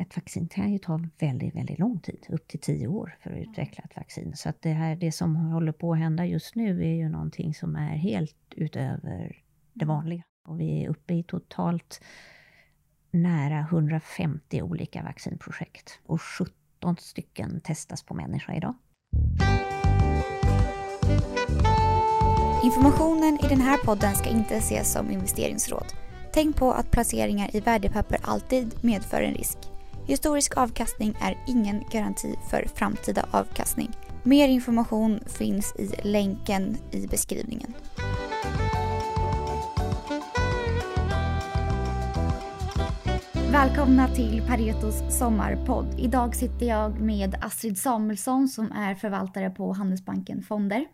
ett vaccin kan ju ta väldigt, väldigt lång tid, upp till tio år för att utveckla ett vaccin. Så att det, här, det som håller på att hända just nu är ju någonting som är helt utöver det vanliga. Och vi är uppe i totalt nära 150 olika vaccinprojekt och 17 stycken testas på människa idag. Informationen i den här podden ska inte ses som investeringsråd. Tänk på att placeringar i värdepapper alltid medför en risk. Historisk avkastning är ingen garanti för framtida avkastning. Mer information finns i länken i beskrivningen. Välkomna till Paretos sommarpodd. Idag sitter jag med Astrid Samuelsson som är förvaltare på Handelsbanken Fonder.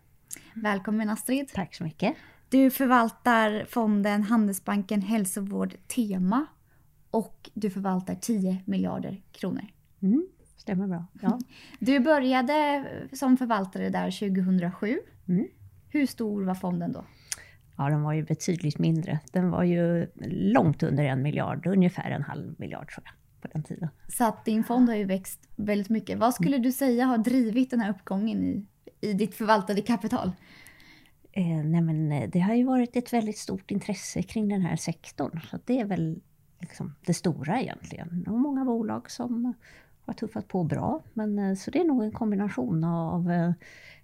Välkommen Astrid. Tack så mycket. Du förvaltar fonden Handelsbanken Hälsovård Tema och du förvaltar 10 miljarder kronor. Mm, stämmer bra. Ja. Du började som förvaltare där 2007. Mm. Hur stor var fonden då? Ja, den var ju betydligt mindre. Den var ju långt under en miljard, ungefär en halv miljard tror jag, på den tiden. Så att din fond har ju växt väldigt mycket. Vad skulle du säga har drivit den här uppgången i, i ditt förvaltade kapital? Eh, nej men, eh, det har ju varit ett väldigt stort intresse kring den här sektorn. Så det är väl liksom det stora egentligen. Och många bolag som har tuffat på bra. Men, eh, så det är nog en kombination av eh,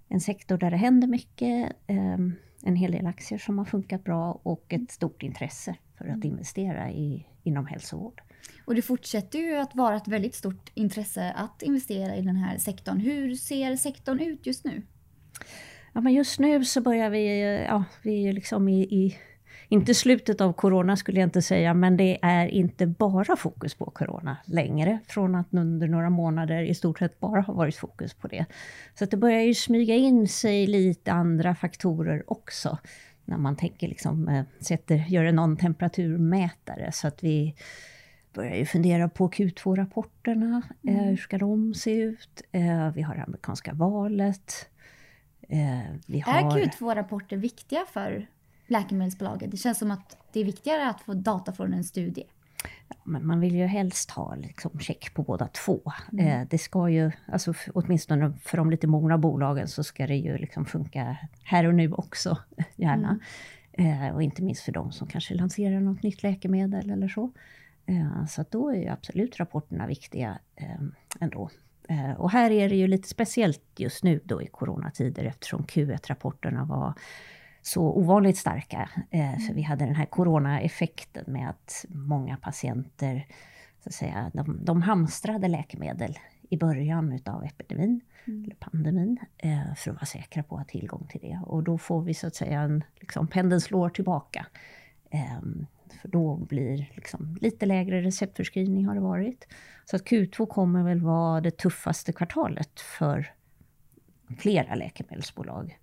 en sektor där det händer mycket, eh, en hel del aktier som har funkat bra och ett stort intresse för att investera i, inom hälsovård. Och det fortsätter ju att vara ett väldigt stort intresse att investera i den här sektorn. Hur ser sektorn ut just nu? Ja, men just nu så börjar vi, ja, vi är liksom i, i, inte slutet av corona skulle jag inte säga, men det är inte bara fokus på corona längre. Från att under några månader i stort sett bara har varit fokus på det. Så att det börjar ju smyga in sig lite andra faktorer också. När man tänker liksom, eh, sätter, gör en någon temperaturmätare så att vi börjar ju fundera på Q2-rapporterna. Eh, hur ska de se ut? Eh, vi har amerikanska valet. Eh, har... Är Q2-rapporter viktiga för läkemedelsbolaget? Det känns som att det är viktigare att få data från en studie. Men man vill ju helst ha liksom check på båda två. Eh, det ska ju, alltså, åtminstone för de lite mogna bolagen så ska det ju liksom funka här och nu också, gärna. Eh, och inte minst för de som kanske lanserar något nytt läkemedel eller så. Eh, så att då är ju absolut rapporterna viktiga eh, ändå. Och här är det ju lite speciellt just nu då i coronatider eftersom Q1-rapporterna var så ovanligt starka. Eh, för vi hade den här coronaeffekten med att många patienter så att säga, de, de hamstrade läkemedel i början utav epidemin, eller pandemin, eh, för att vara säkra på att ha tillgång till det. Och då får vi så att säga en, liksom, pendeln slår tillbaka. Ehm, för då blir liksom lite lägre receptförskrivning har det varit. Så att Q2 kommer väl vara det tuffaste kvartalet för flera läkemedelsbolag.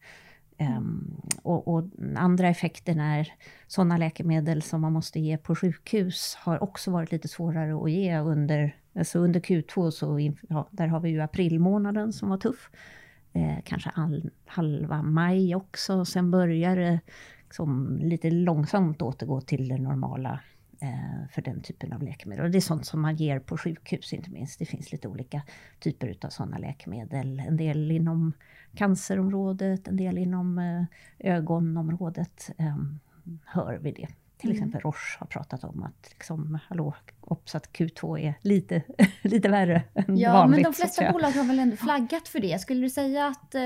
Ehm, och, och andra effekten är sådana läkemedel som man måste ge på sjukhus har också varit lite svårare att ge under, alltså under Q2. Så ja, där har vi ju aprilmånaden som var tuff. Eh, kanske all, halva maj också. Sen börjar det liksom lite långsamt återgå till det normala eh, för den typen av läkemedel. Och det är sånt som man ger på sjukhus inte minst. Det finns lite olika typer av sådana läkemedel. En del inom cancerområdet, en del inom eh, ögonområdet ehm, hör vi det. Till exempel Roche har pratat om att liksom, hallå, obs att Q2 är lite, lite värre än Ja, vanligt. men de flesta bolag har väl ändå flaggat för det. Skulle du säga att eh,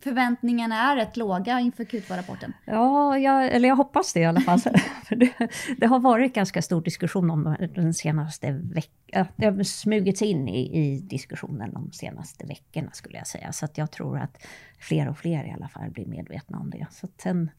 förväntningarna är rätt låga inför Q2-rapporten? Ja, jag, eller jag hoppas det i alla fall. Det, det har varit ganska stor diskussion om det den senaste veckan. Det har smugits in i, i diskussionen de senaste veckorna skulle jag säga. Så att jag tror att fler och fler i alla fall blir medvetna om det. Så att sen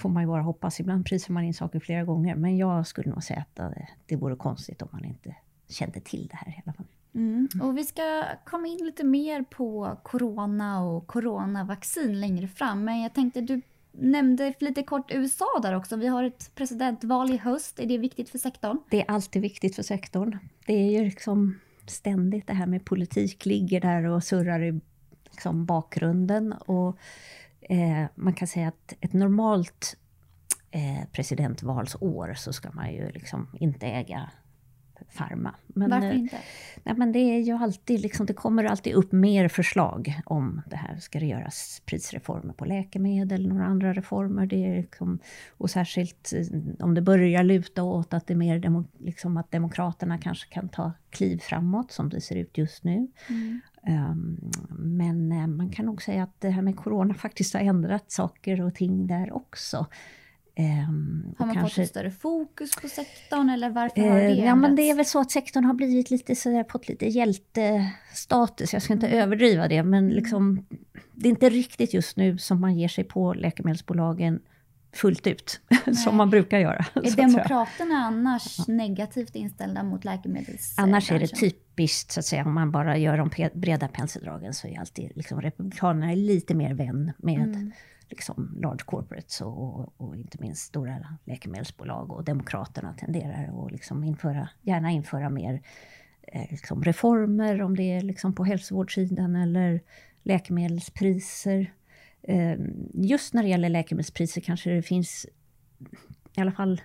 får man ju bara hoppas. Ibland prisar man in saker flera gånger. Men jag skulle nog säga att det, det vore konstigt om man inte kände till det här i alla fall. Mm. Och vi ska komma in lite mer på corona och coronavaccin längre fram. Men jag tänkte, du nämnde lite kort USA där också. Vi har ett presidentval i höst. Är det viktigt för sektorn? Det är alltid viktigt för sektorn. Det är ju liksom ständigt det här med politik ligger där och surrar i liksom bakgrunden. Och eh, man kan säga att ett normalt eh, presidentvalsår så ska man ju liksom inte äga Pharma. Men, Varför inte? Nej, men det är ju alltid, liksom, det kommer alltid upp mer förslag om det här. Ska det göras prisreformer på läkemedel, några andra reformer? Det är liksom, och särskilt om det börjar luta åt att det är mer demo, liksom att Demokraterna kanske kan ta kliv framåt, som det ser ut just nu. Mm. Um, men uh, man kan nog säga att det här med Corona faktiskt har ändrat saker och ting där också. Um, har man kanske, fått ett större fokus på sektorn eller varför har det uh, Ja men det är väl så att sektorn har blivit lite sådär, fått lite hjältestatus. Jag ska inte mm. överdriva det men mm. liksom, det är inte riktigt just nu som man ger sig på läkemedelsbolagen fullt ut, som man brukar göra. Är Demokraterna annars ja. negativt inställda mot läkemedelsbranschen? Annars är det typiskt, så att säga, om man bara gör de breda penseldragen, så är alltid liksom, Republikanerna är lite mer vän med mm. liksom, large corporates och, och, inte minst stora läkemedelsbolag. Och Demokraterna tenderar att liksom införa, gärna införa mer eh, liksom reformer, om det är liksom på hälsovårdssidan eller läkemedelspriser. Ehm, just när det gäller läkemedelspriser kanske det finns i alla fall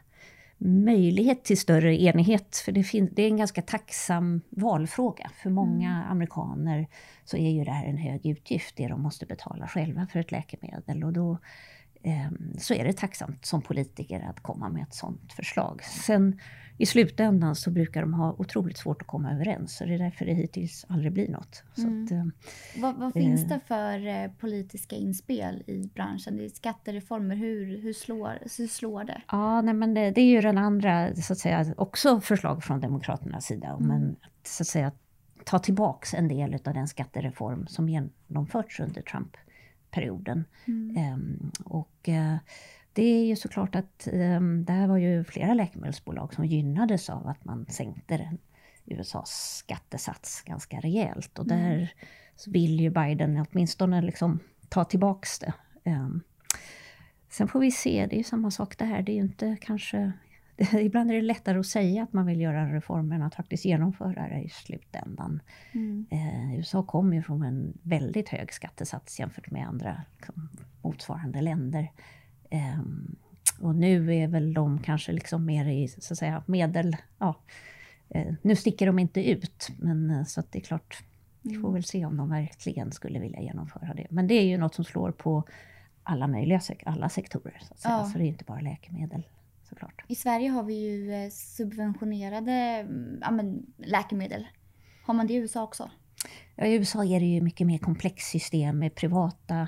möjlighet till större enighet. För det, finns, det är en ganska tacksam valfråga. För många mm. amerikaner så är ju det här en hög utgift, det de måste betala själva för ett läkemedel. Och då eh, så är det tacksamt som politiker att komma med ett sådant förslag. Sen i slutändan så brukar de ha otroligt svårt att komma överens. Så det är därför det hittills aldrig blir något. Mm. Att, eh, vad, vad finns det för eh, politiska inspel i branschen? Det är skattereformer, hur, hur, slår, hur slår det? Ja, nej, men det, det, är ju den andra, så att säga, också förslag från Demokraternas sida. Mm. Men att, så att säga, ta tillbaks en del av den skattereform som genomförts under Trump-perioden. Mm. Um, och uh, det är ju såklart att um, det här var ju flera läkemedelsbolag som gynnades av att man sänkte den, USAs skattesats ganska rejält. Och mm. där vill ju Biden åtminstone liksom ta tillbaks det. Um, sen får vi se, det är ju samma sak det här. Det är ju inte kanske... ibland är det lättare att säga att man vill göra en reform än att faktiskt genomföra det i slutändan. Mm. Eh, USA kommer ju från en väldigt hög skattesats jämfört med andra liksom, motsvarande länder. Um, och nu är väl de kanske liksom mer i så att säga medel... Ja, uh, nu sticker de inte ut, men uh, så att det är klart, vi får mm. väl se om de verkligen skulle vilja genomföra det. Men det är ju något som slår på alla möjliga alla sektorer, så att säga. Ja. Så det är inte bara läkemedel. Såklart. I Sverige har vi ju eh, subventionerade mm, ja, men, läkemedel. Har man det i USA också? Ja, I USA är det ju mycket mer komplext system med privata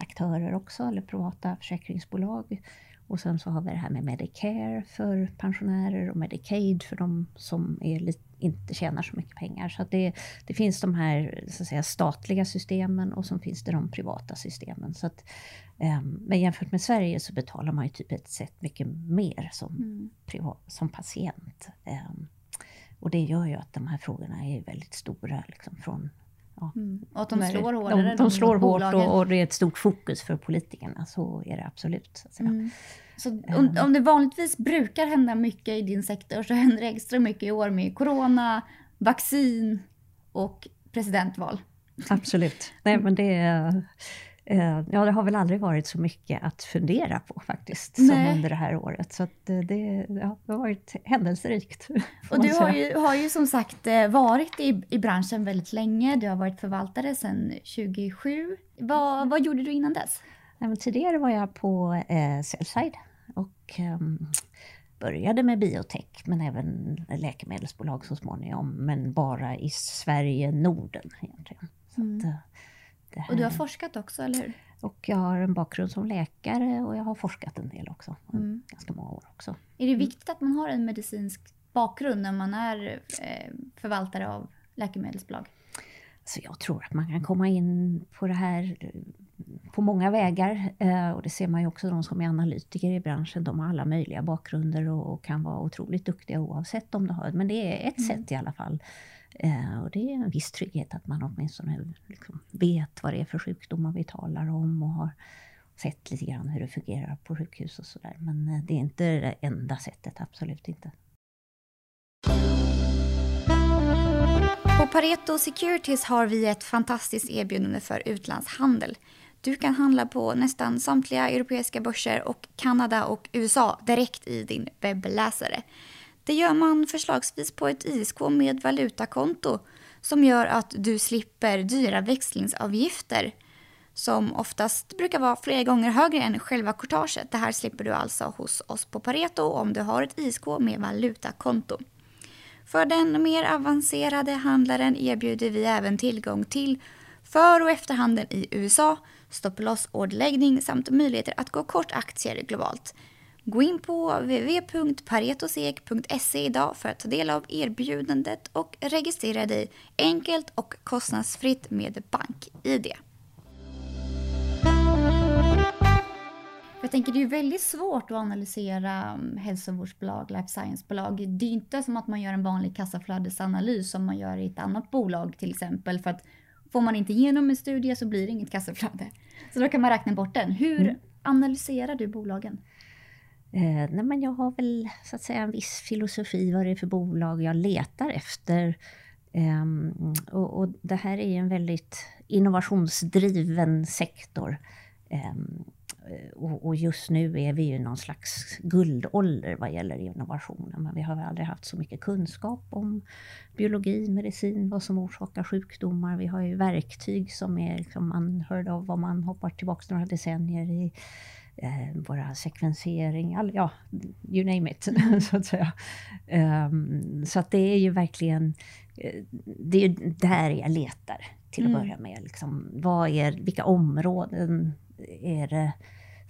aktörer också, eller privata försäkringsbolag. Och sen så har vi det här med Medicare för pensionärer och Medicaid för de som lite, inte tjänar så mycket pengar. Så det, det finns de här så att säga, statliga systemen och så finns det de privata systemen. Så att, um, men jämfört med Sverige så betalar man ju typ ett sätt mycket mer som, mm. privat, som patient. Um, och det gör ju att de här frågorna är väldigt stora liksom, från Ja. Mm. Och att de slår hårdare? De, de slår hårt och, och, det är ett stort fokus för politikerna, så är det absolut. Så, mm. så om, om, det vanligtvis brukar hända mycket i din sektor så händer det extra mycket i år med corona, vaccin och presidentval. Absolut. Nej, men det är, ja, det har väl aldrig varit så mycket att fundera på faktiskt, som under det här året. Så det, det, ja, det har varit händelserikt. Och du har ju, har ju som sagt eh, varit i, i branschen väldigt länge. Du har varit förvaltare sedan 2007. Vad, vad gjorde du innan dess? Ja, tidigare var jag på eh, Sellside och eh, började med biotech, men även läkemedelsbolag så småningom. Men bara i Sverige, Norden egentligen. Så mm. att, eh, och du har forskat också, eller hur? Och jag har en bakgrund som läkare och jag har forskat en del också. Mm. Ganska många år också. Är det mm. viktigt att man har en medicinsk bakgrund när man är eh, förvaltare av läkemedelsbolag? Så jag tror att man kan komma in på det här eh, på många vägar. Eh, och det ser man ju också de som är analytiker i branschen. De har alla möjliga bakgrunder och kan vara otroligt duktiga oavsett om de har Men det är ett mm. sätt i alla fall Eh, och det är en viss trygghet att man åtminstone liksom vet vad det är för sjukdomar vi talar om och har sett lite grann hur det fungerar på sjukhus och sådär. Men eh, det är inte det enda sättet, absolut inte. På Pareto Securities har vi ett fantastiskt erbjudande för utlandshandel. Du kan handla på nästan samtliga europeiska börser och Kanada och USA direkt i din webbläsare. Det gör man förslagsvis på ett ISK med valutakonto som gör att du slipper dyra växlingsavgifter som oftast brukar vara flera gånger högre än själva courtaget. Det här slipper du alltså hos oss på Pareto om du har ett ISK med valutakonto. För den mer avancerade handlaren erbjuder vi även tillgång till för och efterhandeln i USA, stopp loss orderläggning samt möjligheter att gå kort aktier globalt. Gå in på www.paretosek.se idag för att ta del av erbjudandet och registrera dig enkelt och kostnadsfritt med BankID. Jag tänker det är väldigt svårt att analysera mm, hälsovårdsbolag, life science-bolag. Det är inte som att man gör en vanlig kassaflödesanalys som man gör i ett annat bolag till exempel. För att får man inte igenom en studie så blir det inget kassaflöde. Så då kan man räkna bort den. Hur mm. analyserar du bolagen? Eh, nej men jag har väl så att säga en viss filosofi vad det är för bolag jag letar efter. Eh, och, och, det här är en väldigt innovationsdriven sektor. Eh, och, och, just nu är vi i någon slags guldålder vad gäller innovationen. Men vi har aldrig haft så mycket kunskap om biologi, medicin, vad som orsakar sjukdomar. Vi har ju verktyg som är liksom unheard of om man hoppar tillbaka några decennier i eh, våra sekvensering, all, ja, you name it, så att säga. Um, så att det är ju verkligen, eh, det är där jag letar till att mm. börja med. Liksom, vad är, vilka områden är det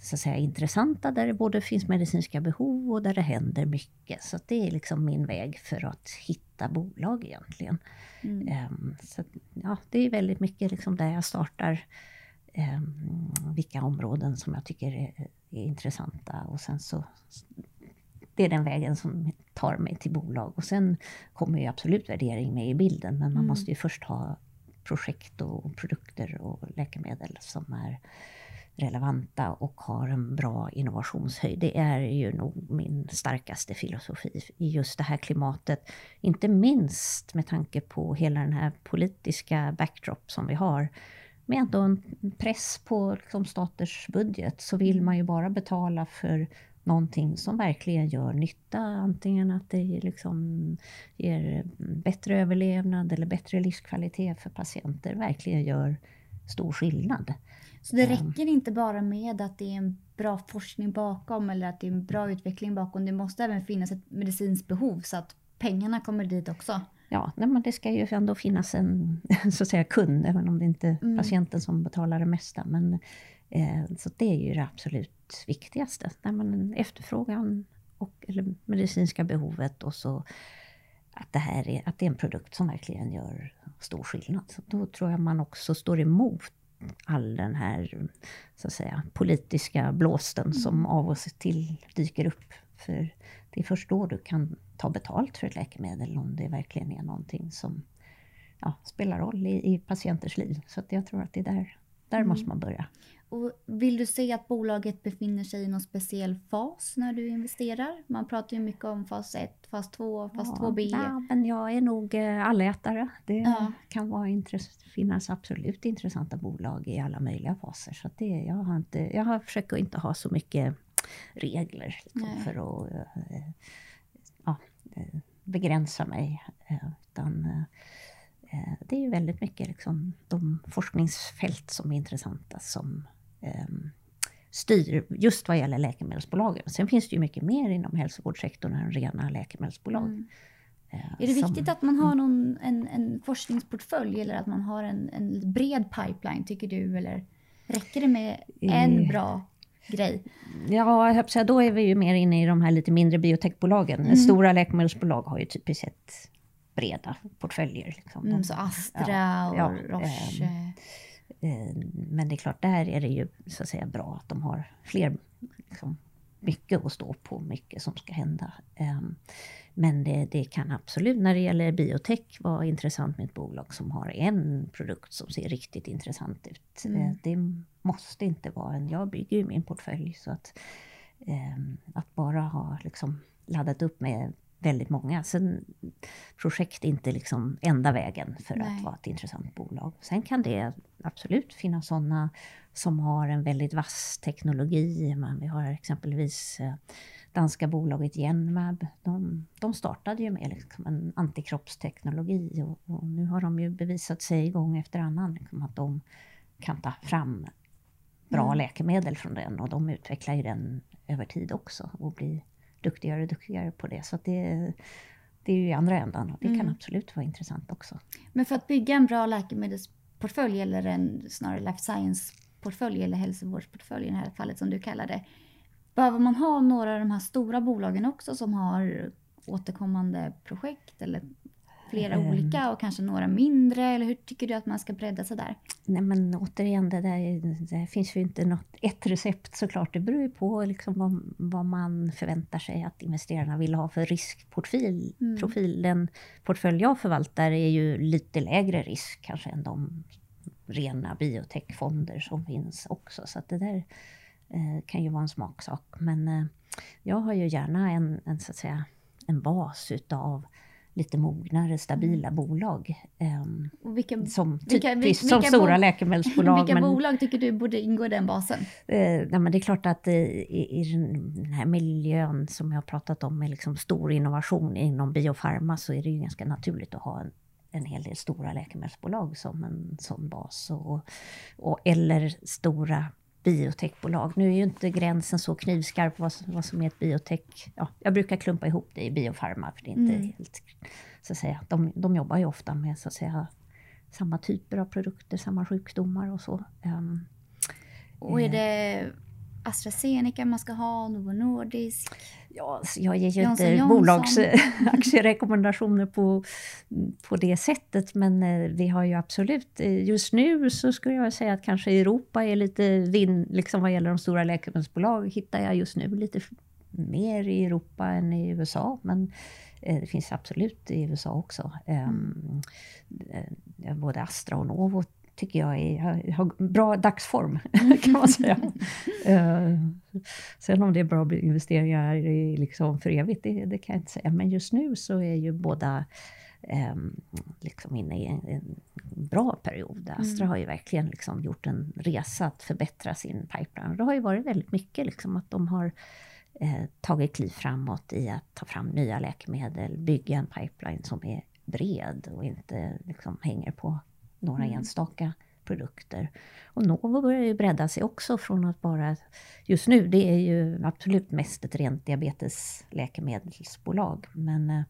så att säga, intressanta där det både finns medicinska behov och där det händer mycket. Så det är liksom min väg för att hitta bolag egentligen. Mm. Um, så ja, det är väldigt mycket liksom där jag startar um, vilka områden som jag tycker är, är, intressanta och sen så det är den vägen som tar mig till bolag. Och sen kommer ju absolut värdering med i bilden, men man mm. måste ju först ha projekt och produkter och läkemedel som är relevanta och har en bra innovationshöjd. Det är ju nog min starkaste filosofi i just det här klimatet. Inte minst med tanke på hela den här politiska backdrop som vi har. Med ändå en press på liksom, staters budget så vill man ju bara betala för någonting som verkligen gör nytta. Antingen att det liksom ger bättre överlevnad eller bättre livskvalitet för patienter. Verkligen gör stor skillnad. Så det räcker inte bara med att det är en bra forskning bakom eller att det är en bra utveckling bakom. Det måste även finnas ett medicinskt behov så att pengarna kommer dit också. Ja, nej, men det ska ju ändå finnas en så att säga, kund, även om det inte är mm. patienten som betalar det mesta. Men, eh, så det är ju det absolut viktigaste. När man efterfrågan och eller medicinska behovet och så att det, här är, att det är en produkt som verkligen gör stor skillnad. Så då tror jag man också står emot all den här så att säga, politiska blåsten mm. som av och till dyker upp. För det är först då du kan ta betalt för ett läkemedel om det verkligen är någonting som ja, spelar roll i, i patienters liv. Så jag tror att det är där, där mm. måste man börja. Och vill du se att bolaget befinner sig i någon speciell fas när du investerar? Man pratar ju mycket om fas 1, fas 2, fas ja, 2B. Ja, men jag är nog eh, allätare. Det ja. kan vara finnas absolut intressanta bolag i alla möjliga faser. Så det, jag, har inte, jag har att inte ha så mycket regler liksom, för att äh, ja, eh, begränsa mig. Utan, det är ju väldigt mycket liksom, de forskningsfält som är intressanta som Ehm, styr just vad gäller läkemedelsbolagen. Sen finns det ju mycket mer inom hälsovårdssektorn än rena läkemedelsbolag. Mm. Eh, är det som, viktigt att man har någon, en, en forskningsportfölj eller att man har en, en bred pipeline, tycker du? Eller räcker det med en eh, bra grej? Ja, jag säga, då är vi ju mer inne i de här lite mindre biotechbolagen. Mm. Stora läkemedelsbolag har ju typiskt sett breda portföljer. Liksom. Mm, så Astra ja, och ja, Roche. Eh, men det är klart, där är det ju så att säga bra att de har fler, liksom, mycket att stå på, mycket som ska hända. Men det, det, kan absolut, när det gäller biotech, vara intressant med ett bolag som har en produkt som ser riktigt intressant ut. Mm. Eh, det måste inte vara en, jag bygger ju min portfölj så att, ehm, att bara ha liksom laddat upp med väldigt många. Sen projekt är inte liksom enda vägen för Nej. att vara ett intressant bolag. Sen kan det absolut finnas sådana som har en väldigt vass teknologi. Men vi har exempelvis eh, danska bolaget Genmab, de, de startade ju med liksom en antikroppsteknologi och, och, nu har de ju bevisat sig gång efter annan liksom att de kan ta fram bra mm. läkemedel från den och de utvecklar ju den över tid också och blir duktigare och duktigare på det. Så det, det är ju i andra ändan och det mm. kan absolut vara intressant också. Men för att bygga en bra läkemedelsportfölj eller en snarare life science-portfölj eller hälsovårdsportfölj i det här fallet som du kallar det. Behöver man ha några av de här stora bolagen också som har återkommande projekt eller flera mm. olika och kanske några mindre? Eller hur tycker du att man ska bredda sig där? Nej men återigen, det, där, det finns ju inte något, ett recept såklart. Det beror ju på liksom vad, vad man förväntar sig att investerarna vill ha för riskprofil. Mm. Profil. Den portfölj jag förvaltar är ju lite lägre risk kanske än de rena biotechfonder som finns också. Så det där eh, kan ju vara en smaksak. Men eh, jag har ju gärna en, en, så att säga, en bas utav lite mognare, stabila mm. bolag. Um, vilka, som, vilka, typiskt, som stora bo läkemedelsbolag. Vilka men, bolag tycker du borde ingå i den basen? Uh, nej, men det är klart att uh, i, i, den här miljön som jag har pratat om med liksom stor innovation inom biofarma så är det ju ganska naturligt att ha en, en hel del stora läkemedelsbolag som en sån bas. Och, och, eller stora biotechbolag. Nu är ju inte gränsen så knivskarp vad, vad som är ett biotech. Ja, jag brukar klumpa ihop det i biofarma, för det är inte mm. helt... Så att säga, de, de jobbar ju ofta med så att säga, samma typer av produkter, samma sjukdomar och så. Um, och är eh, det AstraZeneca man ska ha, Novo Nordisk? Ja, jag ger ju inte bolagsaktierekommendationer på, på det sättet, men eh, vi har ju absolut... Eh, just nu så skulle jag säga att kanske Europa är lite vinn, liksom vad gäller de stora läkemedelsbolag, hittar jag just nu lite mer i Europa än i USA, men eh, det finns absolut i USA också. Mm. Både Astra och Novo tycker jag är, har bra dagsform, kan man säga. uh, sen om det är bra investeringar i, liksom för evigt, det, det, kan jag inte säga. Men just nu så är ju båda um, liksom inne i en, en bra period. Astra mm. har ju verkligen liksom gjort en resa att förbättra sin pipeline. Det har ju varit väldigt mycket liksom att de har eh, tagit kliv framåt i att ta fram nya läkemedel, bygga en pipeline som är bred och inte liksom hänger på några mm. enstaka produkter. Och Novo börjar ju bredda sig också från att bara... Just nu, det är ju absolut mest ett rent diabetesläkemedelsbolag. Men eh,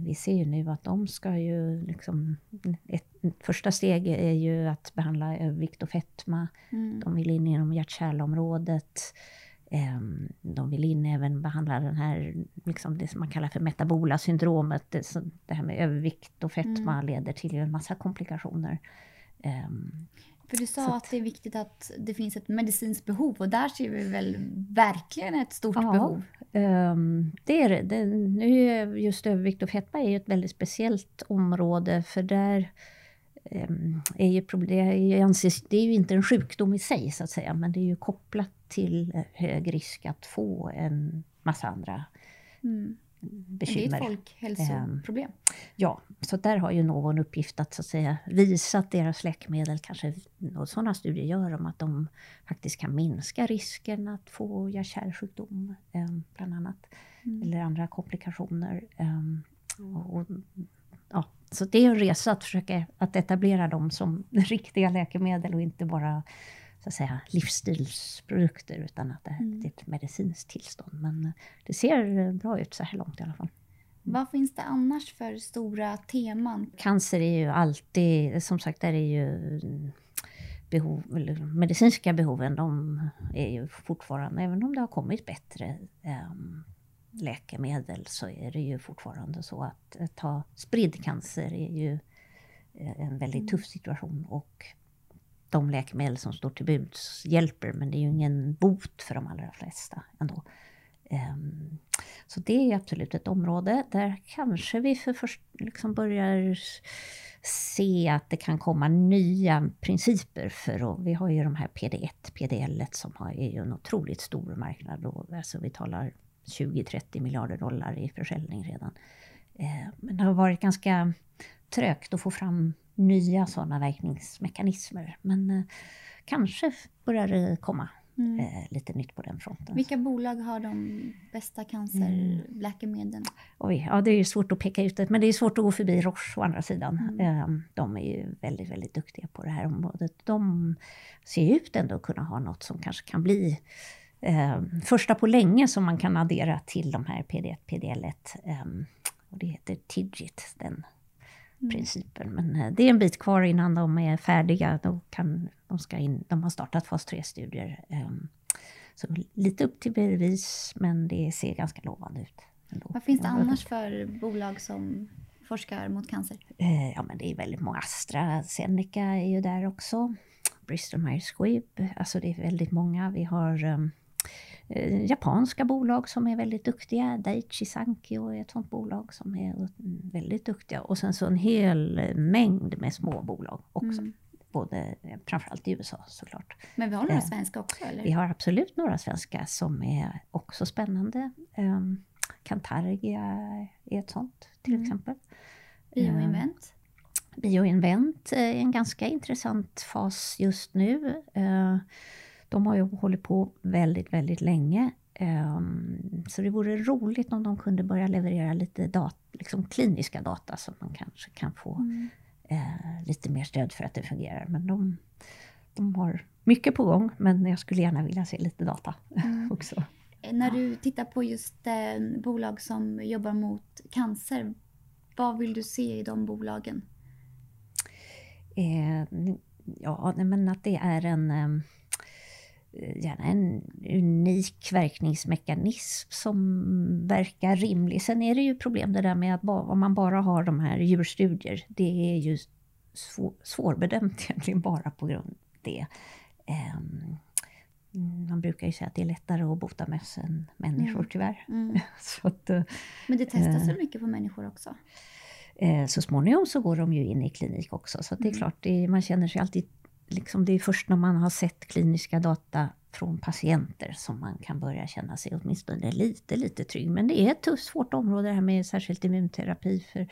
vi ser ju nu att de ska ju liksom... Ett, första steg är ju att behandla övervikt och fetma. Mm. De vill in inom hjärt-kärlområdet. Ehm, de vill in även behandla den här, liksom det som man kallar för metabola syndromet. Det, det här med övervikt och fetma mm. leder till en massa komplikationer. Um, för du sa att, att, det är viktigt att det finns ett medicinskt behov och där ser vi väl verkligen ett stort ja, behov? Um, det är det. Nu är just övervikt och fetma är ett väldigt speciellt område för där um, är ju problem, det, det är ju inte en sjukdom i sig så att säga men det är ju kopplat till hög risk att få en massa andra mm. bekymmer. Det är ett folkhälsoproblem. Um, ja, så där har ju någon uppgift att, så att säga, visa att deras läkemedel, kanske och sådana studier gör de att de faktiskt kan minska risken att få hjärt-kärlsjukdom, um, bland annat. Mm. Eller andra komplikationer. Um, och, ja, så det är en resa att försöka att etablera dem som riktiga läkemedel och inte bara så att säga, livsstilsprodukter utan att det är mm. ett medicinskt tillstånd. Men det ser bra ut så här långt i alla fall. Mm. Vad finns det annars för stora teman? Cancer är ju alltid, som sagt, där är ju behov, medicinska behoven, de är ju fortfarande, även om det har kommit bättre um, läkemedel, så är det ju fortfarande så att ta spridd cancer är ju eh, en väldigt mm. tuff situation och de läkemedel som står till buds hjälper, men det är ju ingen bot för de allra flesta ändå. Ehm, så det är absolut ett område där kanske vi för först liksom börjar se att det kan komma nya principer för vi har ju de här PD1, PDL som har, är ju en otroligt stor marknad och alltså vi talar 20-30 miljarder dollar i försäljning redan. Ehm, men det har varit ganska trögt att få fram nya sådana verkningsmekanismer. Men eh, kanske börjar det komma. mm. eh, lite nytt på den fronten. Vilka bolag har de bästa cancerläkemedlen? Oj, ja det är svårt att peka ut det, men det är svårt att gå förbi Roche å andra sidan. Mm. Eh, de är ju väldigt, väldigt duktiga på det här området. De ser ut ändå att kunna ha något som kanske kan bli eh, första på länge som man kan addera till de här PD1, PDL1. Eh, och det heter TIGIT, den mm. Principen. Men eh, det är en bit kvar innan de är färdiga. De, kan, de, ska in, de har startat fas 3-studier. Eh, så lite upp till bevis, men det ser ganska lovande ut. Ändå. Vad finns det annars för bolag som forskar mot cancer? Eh, ja, men det är väldigt många. AstraZeneca är ju där också. Bristol Myers Squibb, alltså det är väldigt många. Vi har um, eh, japanska bolag som är väldigt duktiga. Daiichi Sankyo är ett sånt bolag som är väldigt duktiga. Och sen så en hel mängd med små bolag också. Mm. Både, framförallt i USA såklart. Men vi har några eh, svenska också eller? Vi har absolut några svenska som är också spännande. Um, Cantargia är ett sånt till mm. exempel. Bioinvent? Uh, Bioinvent är en ganska intressant fas just nu. De har ju hållit på väldigt, väldigt länge. Um, så det vore roligt om de kunde börja leverera lite dat liksom kliniska data så man kanske kan få mm. uh, lite mer stöd för att det fungerar. Men de, de har mycket på gång, men jag skulle gärna vilja se lite data mm. också. När du tittar på just eh, bolag som jobbar mot cancer, vad vill du se i de bolagen? Eh, ja, men att det är en eh, gärna en unik verkningsmekanism som verkar rimlig. Sen är det ju problem det där med att om man bara har de här djurstudier, det är ju svår, svårbedömt egentligen bara på grund av det. Um, man brukar ju säga att det är lättare att bota möss än människor mm. tyvärr. Mm. att, eh, Men det testas väl eh, mycket på människor också? Eh, så småningom så går de ju in i klinik också. Så det är mm. klart, det, man känner sig alltid... Liksom, det är först när man har sett kliniska data från patienter som man kan börja känna sig åtminstone lite, lite trygg. Men det är ett tufft, svårt område det här med särskilt immunterapi. För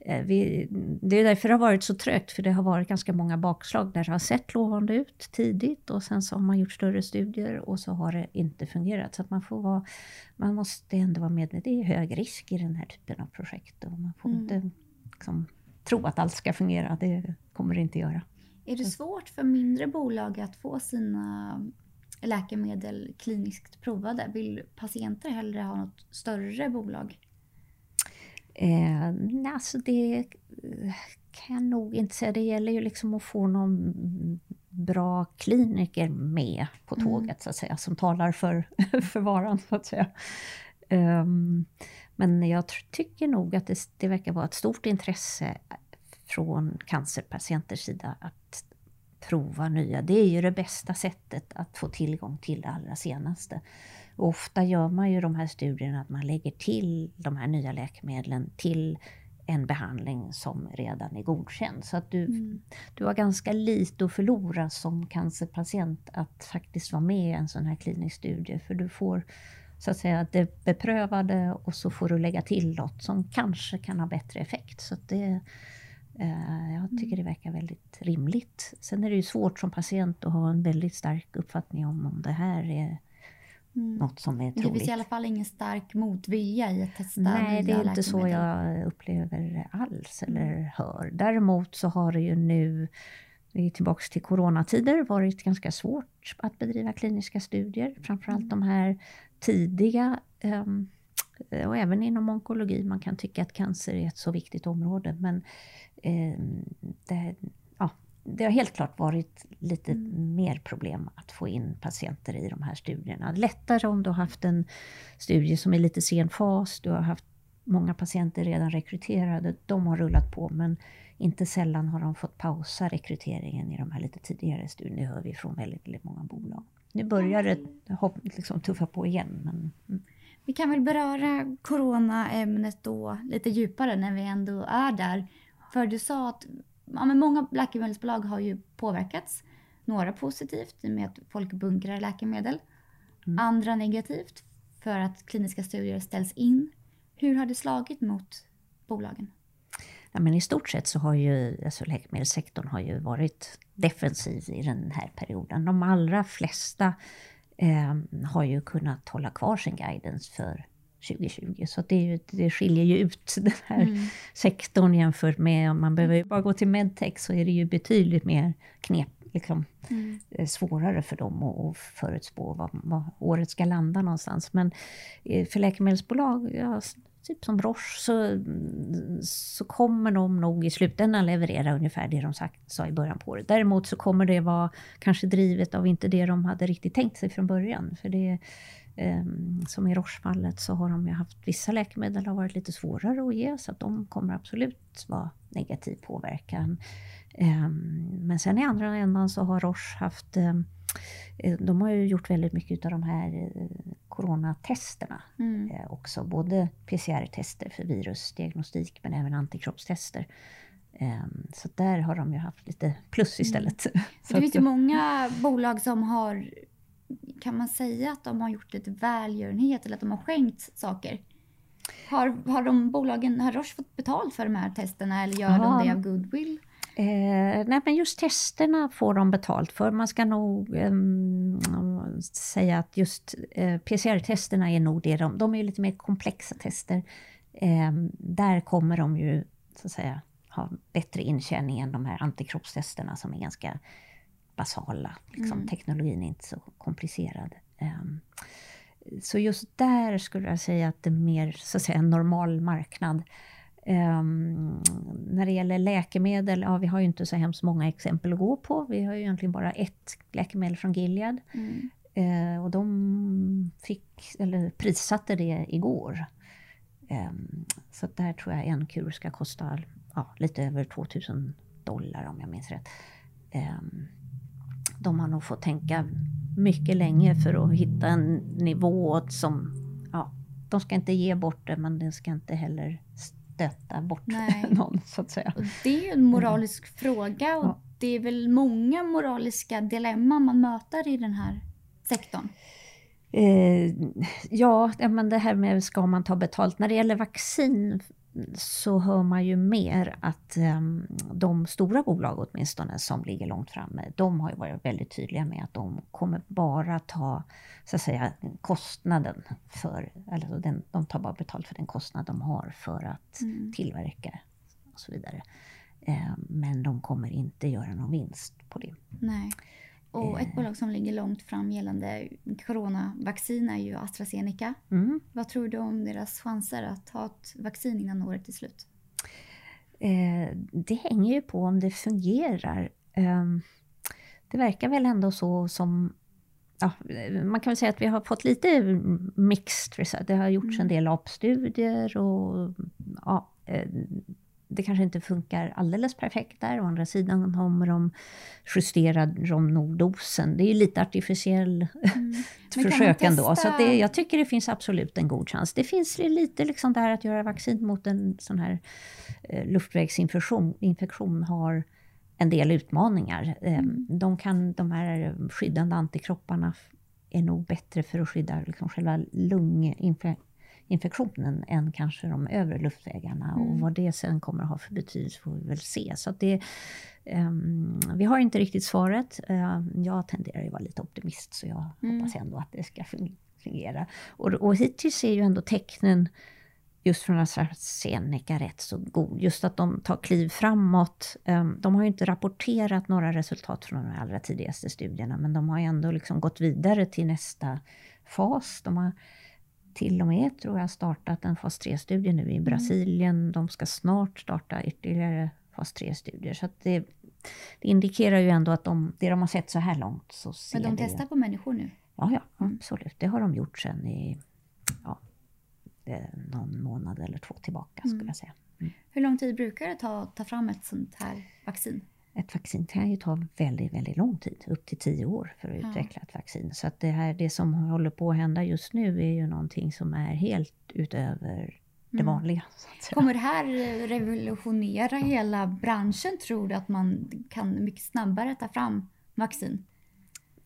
Eh, vi, det är därför det har varit så trögt, för det har varit ganska många bakslag där det har sett lovande ut tidigt och sen så har man gjort större studier och så har det inte fungerat. Så man, får vara, man måste ändå vara medveten, det är hög risk i den här typen av projekt och man får mm. inte liksom, tro att allt ska fungera, det kommer det inte göra. Är det svårt för mindre bolag att få sina läkemedel kliniskt provade? Vill patienter hellre ha något större bolag? Eh, alltså det kan jag nog inte säga. Det gäller ju liksom att få någon bra kliniker med på mm. tåget, mm. så att säga, som talar för, för varan, så att säga. Um, men jag tycker nog att det, det verkar vara ett stort intresse från cancerpatienters sida att prova nya. Det är ju det bästa sättet att få tillgång till det allra senaste. Ofta gör man ju de här studierna att man lägger till de här nya läkemedlen till en behandling som redan är godkänd. Så att du, mm. du har ganska lite att förlora som cancerpatient att faktiskt vara med i en sån här klinisk studie. För du får så att säga det beprövade och så får du lägga till något som kanske kan ha bättre effekt. Så det, jag tycker det verkar väldigt rimligt. Sen är det ju svårt som patient att ha en väldigt stark uppfattning om om det här är Mm. Något som är troligt. Det finns i alla fall ingen stark motvilja i att testa Nej, det är inte så jag upplever alls eller mm. hör. Däremot så har det ju nu, vi är tillbaka till coronatider, varit ganska svårt att bedriva kliniska studier. Framförallt mm. de här tidiga um, och även inom onkologi. Man kan tycka att cancer är ett så viktigt område men um, det, det har helt klart varit lite mm. mer problem att få in patienter i de här studierna. Lättare om du har haft en studie som är lite sen fas, du har haft många patienter redan rekryterade, de har rullat på men inte sällan har de fått pausa rekryteringen i de här lite tidigare studierna. Det hör vi från väldigt, väldigt många bolag. Nu börjar det liksom tuffa på igen. Men, mm. Vi kan väl beröra coronaämnet då lite djupare när vi ändå är där. För du sa att ja, men många läkemedelsbolag har ju påverkats. Några positivt med att folk bunkrar läkemedel. Mm. Andra negativt för att kliniska studier ställs in. Hur har det slagit mot bolagen? Ja, men I stort sett så har ju alltså läkemedelssektorn har ju varit defensiv i den här perioden. De allra flesta eh, har ju kunnat hålla kvar sin guidance för 2020. Så det, det skiljer ju ut den här mm. sektorn jämfört med om man behöver bara gå till medtech så är det ju betydligt mer knep, liksom, mm. Eh, svårare för dem att, att förutspå vad, vad året ska landa någonstans. Men eh, för läkemedelsbolag, ja, typ som Roche, så, så kommer de nog i slutändan leverera ungefär det de sagt, sa i början på året. Däremot så kommer det vara kanske drivet av inte det de hade riktigt tänkt sig från början. För det som i Roche-fallet så har de ju haft vissa läkemedel har varit lite svårare att ge så att de kommer absolut vara negativ påverkan. Um, men sen i andra ändan så har Roche haft um, de har ju gjort väldigt mycket av de här uh, coronatesterna mm. uh, också. Både PCR-tester för virusdiagnostik men även antikroppstester. Så där har de ju haft lite plus istället. Mm. det finns ju många bolag som har kan man säga att de har gjort ett välgörenhet eller att de har skänkt saker? Har, har de bolagen, har Roche fått betalt för de här testerna eller gör Aha. de det av goodwill? Eh, nej men just testerna får de betalt för. Man ska nog eh, säga att just eh, PCR-testerna är nog det de, de är lite mer komplexa tester. Eh, där kommer de ju så att säga ha bättre intjäning än de här antikroppstesterna som är ganska basala. Liksom. Mm. Teknologin är inte så komplicerad. Um, så just där skulle jag säga att det är mer så att säga, en normal marknad. Um, när det gäller läkemedel, ja vi har ju inte så hemskt många exempel att gå på. Vi har ju egentligen bara ett läkemedel från Gilead. Mm. Uh, och de fick, eller prissatte det igår. Um, så där tror jag en kur ska kosta ja, lite över 2000 dollar om jag minns rätt. Um, de har nog fått tänka mycket länge för att hitta en nivå som, ja, de ska inte ge bort det men den ska inte heller stöta bort Nej. någon så att säga. Och det är en moralisk mm. fråga och ja. det är väl många moraliska dilemman man möter i den här sektorn? Eh, ja, men det här med ska man ta betalt. När det gäller vaccin så hör man ju mer att um, de stora bolag åtminstone som ligger långt framme, de har ju varit väldigt tydliga med att de kommer bara ta så att säga kostnaden för, eller den, de tar bara betalt för den kostnad de har för att mm. tillverka och så vidare. Uh, men de kommer inte göra någon vinst på det. Nej. Och ett eh. bolag som ligger långt fram gällande coronavaccin är ju AstraZeneca. Mm. Vad tror du om deras chanser att ha ett vaccin innan året är slut? Eh, det hänger ju på om det fungerar. Eh, det verkar väl ändå så som Ja, man kan väl säga att vi har fått lite mixed Det har gjorts mm. en del apstudier och ja, eh, det kanske inte funkar alldeles perfekt där. Å andra sidan kommer de justera de nog dosen. Det är ju lite artificiell mm. försök ändå. Så det, jag tycker det finns absolut en god chans. Det finns lite liksom det här att göra vaccin mot en sån här eh, luftvägsinfektion infektion har en del utmaningar. Eh, mm. De, kan, de här skyddande antikropparna är nog bättre för att skydda liksom själva lunginfektionen infektionen än kanske de övre luftvägarna. Mm. Och vad det sen kommer att ha för betydelse får vi väl se. Så det, um, vi har inte riktigt svaret. Uh, jag tenderar ju vara lite optimist så jag mm. hoppas ändå att det ska fungera. Och, och hittills är ju ändå tecknen just från AstraZeneca rätt så god. Just att de tar kliv framåt. Um, de har ju inte rapporterat några resultat från de allra tidigaste studierna men de har ju ändå liksom gått vidare till nästa fas. De har till och med, tror jag, startat en fas 3-studie nu i mm. Brasilien. Mm. De ska snart starta ytterligare fas 3-studier. Så det, det, indikerar ju ändå att de, det de har sett så här långt så ser Men de testar på människor nu? Ja, ja mm. absolut. Det har de gjort sen i ja, någon månad eller två tillbaka, mm. skulle jag säga. Mm. Hur lång tid brukar det ta att ta fram ett sånt här vaccin? Ett vaccin kan ju ta väldigt, väldigt lång tid, upp till tio år för att ja. utveckla ett vaccin. Så att det, här, det som håller på att hända just nu är ju någonting som är helt utöver det mm. vanliga. Kommer det här revolutionera hela branschen? Tror du att man kan mycket snabbare ta fram vaccin?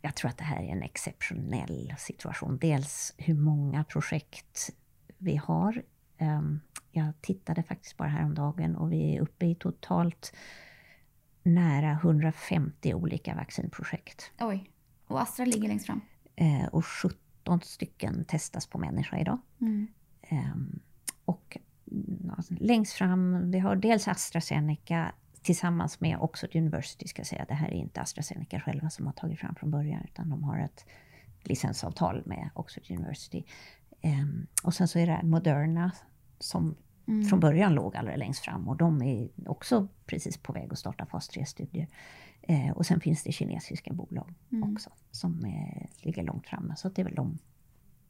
Jag tror att det här är en exceptionell situation. Dels hur många projekt vi har. Ehm, jag tittade faktiskt bara häromdagen och vi är uppe i totalt nära 150 olika vaccinprojekt. Oj. Och Astra ligger längst fram? Eh, och 17 stycken testas på människa idag. Mm. Ehm, och mm, alltså, längst fram, vi har dels AstraZeneca tillsammans med Oxford University, ska jag säga. Det här är inte AstraZeneca själva som har tagit fram från början, utan de har ett licensavtal med Oxford University. Um, och sen så är det Moderna som mm. från början låg allra längst fram och de är också precis på väg att starta fas 3-studier. Uh, och sen finns det kinesiska bolag mm. också som är, ligger långt framme, så det är väl de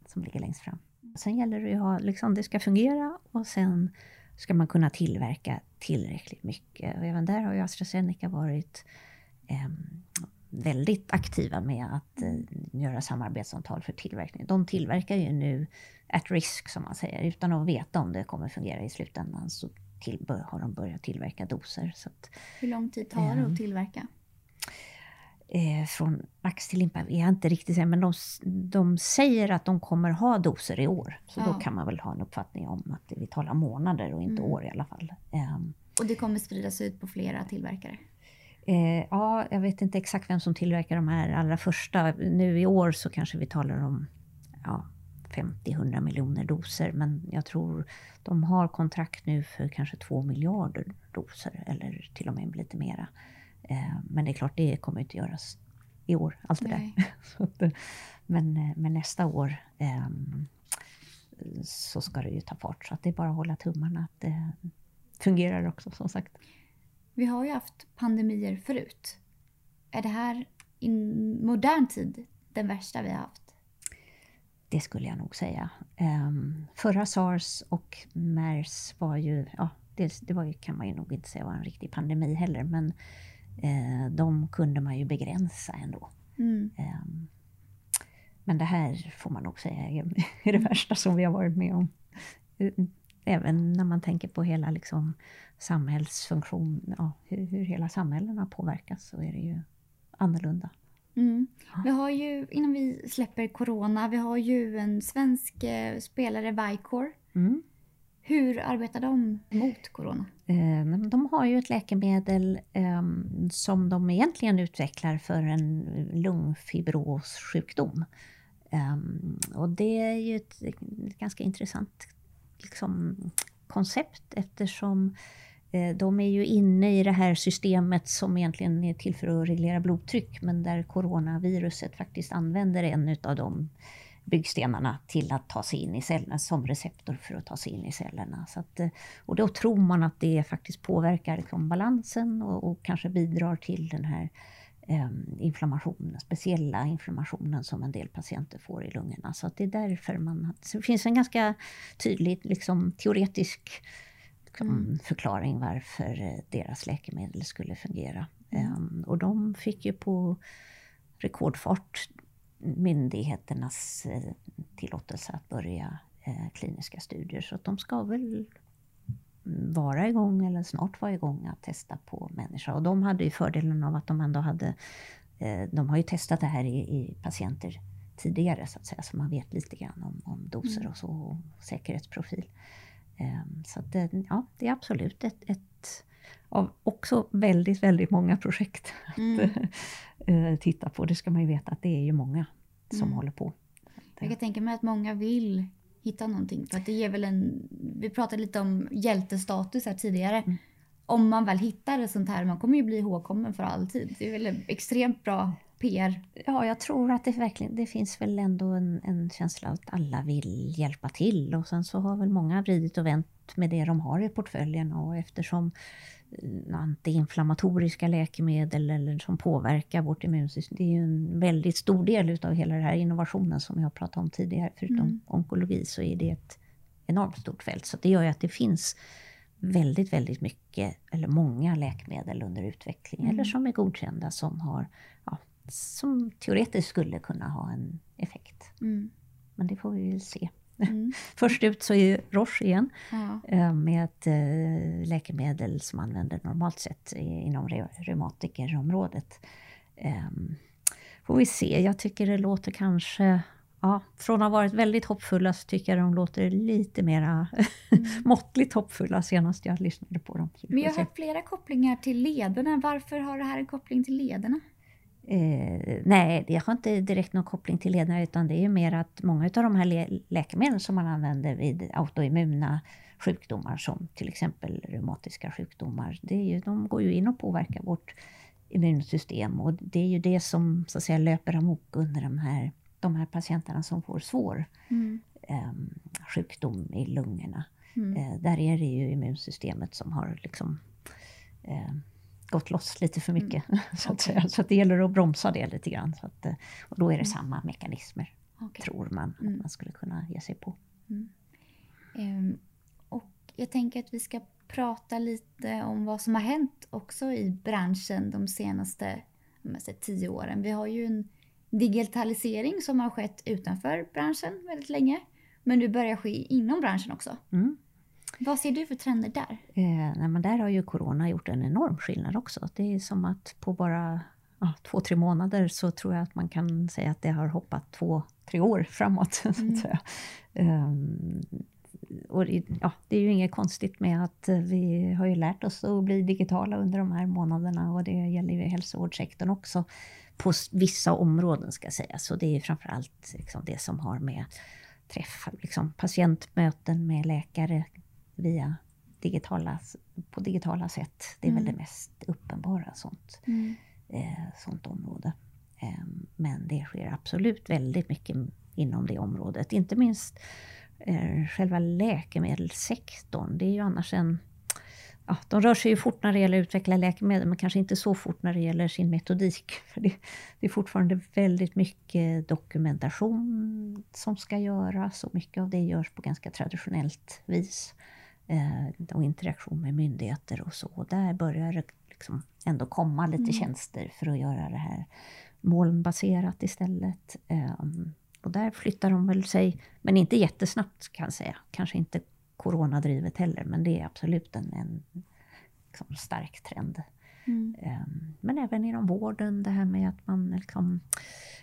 som ligger längst fram. Sen gäller det att ha, liksom, det ska fungera och sen ska man kunna tillverka tillräckligt mycket. Och även där har ju AstraZeneca varit eh, väldigt aktiva med att eh, göra samarbetsavtal för tillverkning. De tillverkar ju nu at risk, som man säger, utan att veta om det kommer fungera i slutändan. Så till, har de börjat tillverka doser. Så att, Hur lång tid tar det att ehm, tillverka? Eh, från max till limpa, jag är inte riktigt säker, men de, de säger att de kommer ha doser i år. Så ja. då kan man väl ha en uppfattning om att vi talar månader och inte mm. år i alla fall. Um, och det kommer spridas ut på flera tillverkare? Eh, ja, jag vet inte exakt vem som tillverkar de här allra första. Nu i år så kanske vi talar om ja, 50-100 miljoner doser. Men jag tror de har kontrakt nu för kanske 2 miljarder doser eller till och med lite mera. Eh, men det är klart, det kommer inte göras i år, allt det Nej. där. Eh, men, eh, men nästa år ehm, så ska det ju ta fart. Så det är bara att hålla tummarna att det fungerar också, som sagt. Vi har ju haft pandemier förut. Är det här i modern tid den värsta vi har haft? Det skulle jag nog säga. Um, förra sars och mers var ju, ja, det, det var ju, kan man ju nog inte säga var en riktig pandemi heller, men eh, de kunde man ju begränsa ändå. Mm. Eh, men det här får man nog säga är, är det värsta som vi har varit med om. Även när man tänker på hela liksom, samhällsfunktion, ja, hur, hur hela samhällena påverkas så är det ju annorlunda. Mm. Vi har ju, innan vi släpper corona, vi har ju en svensk eh, spelare, Vicor. Mm. Hur arbetar de mot corona? Eh, de har ju ett läkemedel ehm, som de egentligen utvecklar för en lungfibrossjukdom. Ehm, och det är ju ett ganska intressant liksom, koncept eftersom Eh, de är ju inne i det här systemet som egentligen är till för att reglera blodtryck men där coronaviruset faktiskt använder en av de byggstenarna till att ta sig in i cellerna som receptor för att ta sig in i cellerna. Så att, eh, och då tror man att det faktiskt påverkar liksom balansen och, och kanske bidrar till den här eh, inflammationen, speciella inflammationen som en del patienter får i lungorna. Så att det är därför man... Så det finns en ganska tydlig liksom, teoretisk mm. förklaring varför eh, deras läkemedel skulle fungera. Mm. Um, och de fick ju på rekordfart myndigheternas eh, tillåtelse att börja eh, kliniska studier. Så de ska väl vara igång eller snart vara igång att testa på människa. Och de hade ju fördelen av att de ändå hade, de har ju testat det här i, i patienter tidigare så att säga, så man vet lite grann om, om doser mm. och så, och säkerhetsprofil. Ehm, så att det, ja, det är absolut ett, ett av också väldigt, väldigt många projekt mm. att eh, titta på. Det ska man ju veta att det är ju många som mm. håller på. Jag kan tänka mig att många vill hitta någonting. För att det ger väl en, vi pratade lite om hjältestatus här tidigare. Mm. Om man väl hittar ett sånt här, man kommer ju bli ihågkommen för alltid. Det är väl extremt bra PR. Ja, jag tror att det verkligen, det finns väl ändå en, en känsla att alla vill hjälpa till. Och sen så har väl många vridit och vänt med det de har i portföljen. Och eftersom antiinflammatoriska läkemedel eller som påverkar vårt immunsystem. Det är ju en väldigt stor del av hela den här innovationen som jag pratade om tidigare. Förutom mm. onkologi så är det ett enormt stort fält. Så det gör ju att det finns väldigt, väldigt mycket, eller många läkemedel under utveckling, mm. eller som är godkända, som, har, ja, som teoretiskt skulle kunna ha en effekt. Mm. Men det får vi väl se. Mm. Först ut så är Roche igen ja. Eh, med ett eh, läkemedel som använder normalt sett inom reumatikerområdet. Ehm, får vi se, jag tycker det låter kanske Ja, från att ha varit väldigt hoppfulla så tycker jag de låter lite mera mm. måttligt hoppfulla senast jag lyssnade på dem. Men jag har flera kopplingar till lederna. Varför har det här en koppling till lederna? Eh, nej, det har inte direkt någon koppling till lederna utan det är ju mer att många av de här lä läkemedlen som man använder vid autoimmuna sjukdomar som till exempel reumatiska sjukdomar, det är ju, de går ju in och påverkar vårt immunsystem och det är ju det som så att säga löper amok under de här, de här patienterna som får svår mm. eh, sjukdom i lungorna. Mm. Eh, där är det ju immunsystemet som har liksom eh, gått loss lite för mycket. Mm. så, att säga. så att det gäller att bromsa det lite grann. Så att, eh, och då är det mm. samma mekanismer, okay. tror man, att mm. man skulle kunna ge sig på. Um, och jag tänker att vi ska prata lite om vad som har hänt också i branschen de senaste säger, tio åren. Vi har ju en digitalisering som har skett utanför branschen väldigt länge. Men nu börjar ske inom branschen också. Mm. Vad ser du för trender där? Eh, nej, men där har ju corona gjort en enorm skillnad också. Det är som att på bara ja, två, tre månader så tror jag att man kan säga att det har hoppat två, tre år framåt. Mm. um, och ja, det är ju inget konstigt med att vi har ju lärt oss att bli digitala under de här månaderna och det gäller ju hälsovårdssektorn också på vissa områden ska jag säga. Så det är framförallt liksom det som har med träff, liksom patientmöten med läkare via digitala, på digitala sätt. Det är mm. väl det mest uppenbara sånt, mm. eh, sånt område. Eh, men det sker absolut väldigt mycket inom det området. Inte minst eh, själva läkemedelssektorn. Det är ju annars en... Ja, de rör sig ju fort när det gäller att utveckla läkemedel men kanske inte så fort när det gäller sin metodik. För det, det är fortfarande väldigt mycket dokumentation som ska göras och mycket av det görs på ganska traditionellt vis eh, och interaktion med myndigheter och så. Och där börjar det liksom ändå komma lite mm. tjänster för att göra det här molnbaserat istället. Eh, och där flyttar de väl sig, men inte jättesnabbt kan jag säga. Kanske inte coronadrivet heller, men det är absolut en, en liksom stark trend. Mm. Um, men även inom vården, det här med att man liksom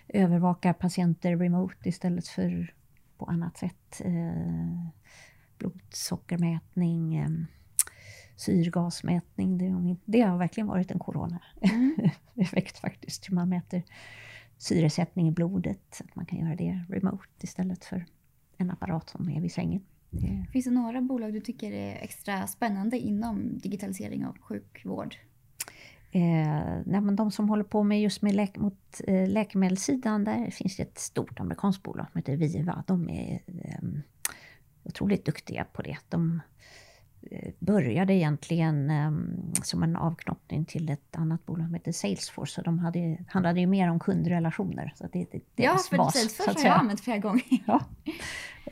övervakar patienter remote istället för på annat sätt. Blodsockermätning, syrgasmätning. Det, det har verkligen varit en corona-effekt mm. faktiskt. Man mäter syresättning i blodet. Att man kan göra det remote istället för en apparat som är vid sängen. Det... Finns det några bolag du tycker är extra spännande inom digitalisering av sjukvård? Eh, nej, men de som håller på med just med läk mot eh, läkemedelssidan, där finns det ett stort amerikanskt bolag som heter Viva. De är eh, otroligt duktiga på det. De eh, började egentligen um, som en avknoppning till ett annat bolag som heter Salesforce. Så de hade, handlade ju mer om kundrelationer. Så det, det, ja, för bas, Salesforce har jag använt flera gånger. ja.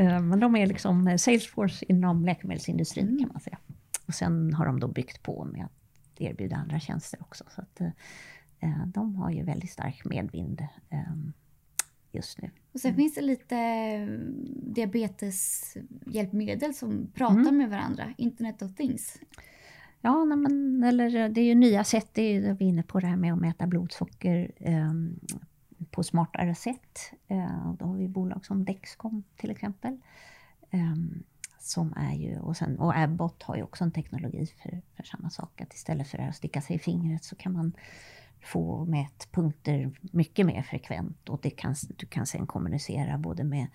Uh, men de är liksom Salesforce inom läkemedelsindustrin mm. kan man säga. Och sen har de då byggt på med att erbjuda andra tjänster också. Så att, uh, de har ju väldigt stark medvind. Just nu. Och sen mm. finns det lite mm, diabeteshjälpmedel som pratar mm. med varandra, Internet of Things. Ja, men, eller det är ju nya sätt, det är, vi är inne på det här med att mäta blodsocker eh, på smartare sätt. Eh, då har vi bolag som Dexcom till exempel. Eh, som är ju, och, sen, och Abbott har ju också en teknologi för, för samma sak, att istället för att sticka sig i fingret så kan man få mätpunkter mycket mer frekvent och det kan, du kan sen kommunicera både med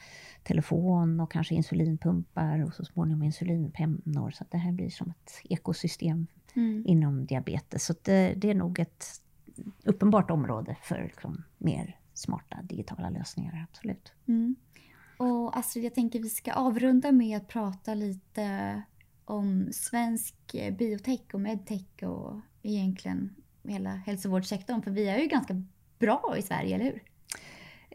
telefon och kanske insulinpumpar och så småningom insulinpennor. Så det här blir som ett ekosystem mm. inom diabetes. Så det, det, är nog ett uppenbart område för liksom mer smarta digitala lösningar, absolut. Mm. Och Astrid, jag tänker vi ska avrunda med att prata lite om svensk biotech och medtech och egentligen hela hälsovårdssektorn? För vi är ju ganska bra i Sverige, eller hur?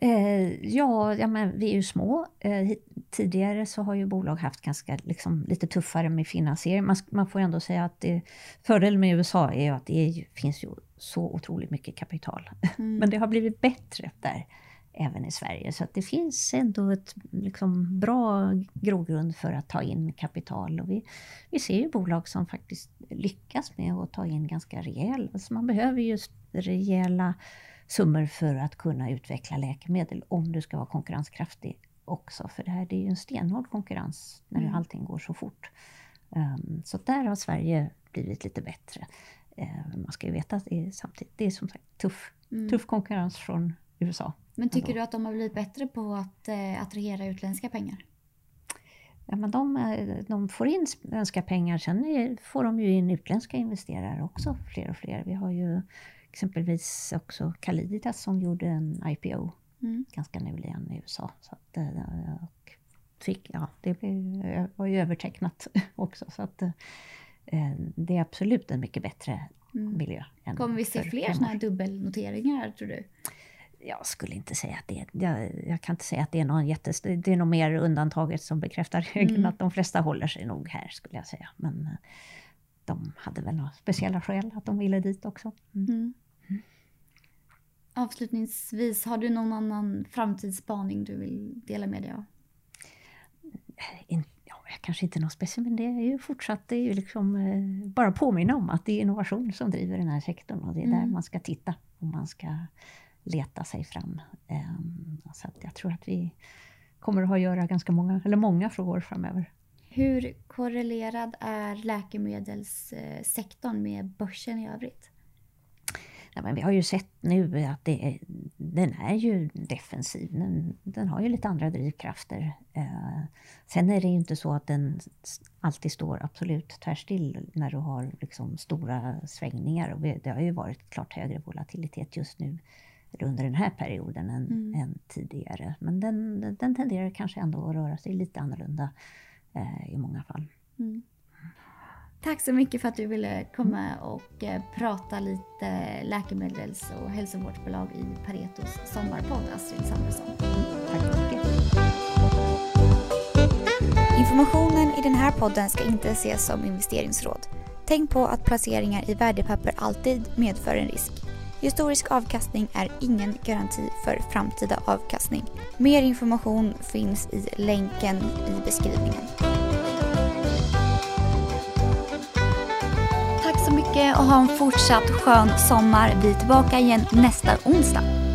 Eh, ja, ja men vi är ju små. Eh, tidigare så har ju bolag haft ganska liksom, lite tuffare med finansiering. Man, man får ändå säga att det, fördelen med USA är ju att det är, finns ju så otroligt mycket kapital. Mm. men det har blivit bättre där även i Sverige. Så det finns ändå ett liksom, bra grogrund för att ta in kapital. Och vi, vi ser ju bolag som faktiskt lyckas med att ta in ganska rejält. Alltså man behöver ju rejäla summor för att kunna utveckla läkemedel om du ska vara konkurrenskraftig också. För det här det är ju en stenhård konkurrens när mm. allting går så fort. Um, så där har Sverige blivit lite bättre. Uh, man ska ju veta att det är, samtidigt, det är som sagt tuff Mm. Tuff konkurrens från USA. Men tycker du att de har blivit bättre på att eh, attrahera utländska pengar? Ja, men de, eh, de får in svenska pengar, sen får de ju in utländska investerare också, fler och fler. Vi har ju exempelvis också Caliditas som gjorde en IPO mm. ganska nyligen i USA. Så att, eh, och fick, ja, det blev, var ju övertecknat också. Så att, eh, det är absolut en mycket bättre mm. miljö. Kommer vi se fler sådana här dubbelnoteringar tror du? Jag skulle inte säga att det är, jag, jag, kan inte säga att det är någon jättes, det är nog mer undantaget som bekräftar regeln, mm. att de flesta håller sig nog här skulle jag säga. Men eh, de hade väl några speciella skäl att de ville dit också. Mm. Mm. mm. Avslutningsvis, har du någon annan framtidsspaning du vill dela med dig av? In, ja, kanske inte något speciellt, men det är ju fortsatt, det är ju liksom eh, bara påminna om att det är innovation som driver den här sektorn och det är där mm. man ska titta om man ska leta sig fram. Ehm, så jag tror att vi kommer att ha att göra ganska många, eller många frågor framöver. Hur korrelerad är läkemedelssektorn med börsen i övrigt? Ja, men vi har ju sett nu att det, den är ju defensiv. Den, den har ju lite andra drivkrafter. Eh, sen är det ju inte så att den alltid står absolut tvärstill när du har liksom stora svängningar. Och det har ju varit klart högre volatilitet just nu under den här perioden än, mm. än tidigare. Men den, den tenderar kanske ändå att röra sig lite annorlunda eh, i många fall. Mm. Tack så mycket för att du ville komma och eh, prata lite läkemedels och hälsovårdsbolag i Paretos sommarpodd, Astrid Samuelsson. Tack så mycket. Informationen i den här podden ska inte ses som investeringsråd. Tänk på att placeringar i värdepapper alltid medför en risk. Historisk avkastning är ingen garanti för framtida avkastning. Mer information finns i länken i beskrivningen. Tack så mycket och ha en fortsatt skön sommar. Vi är tillbaka igen nästa onsdag.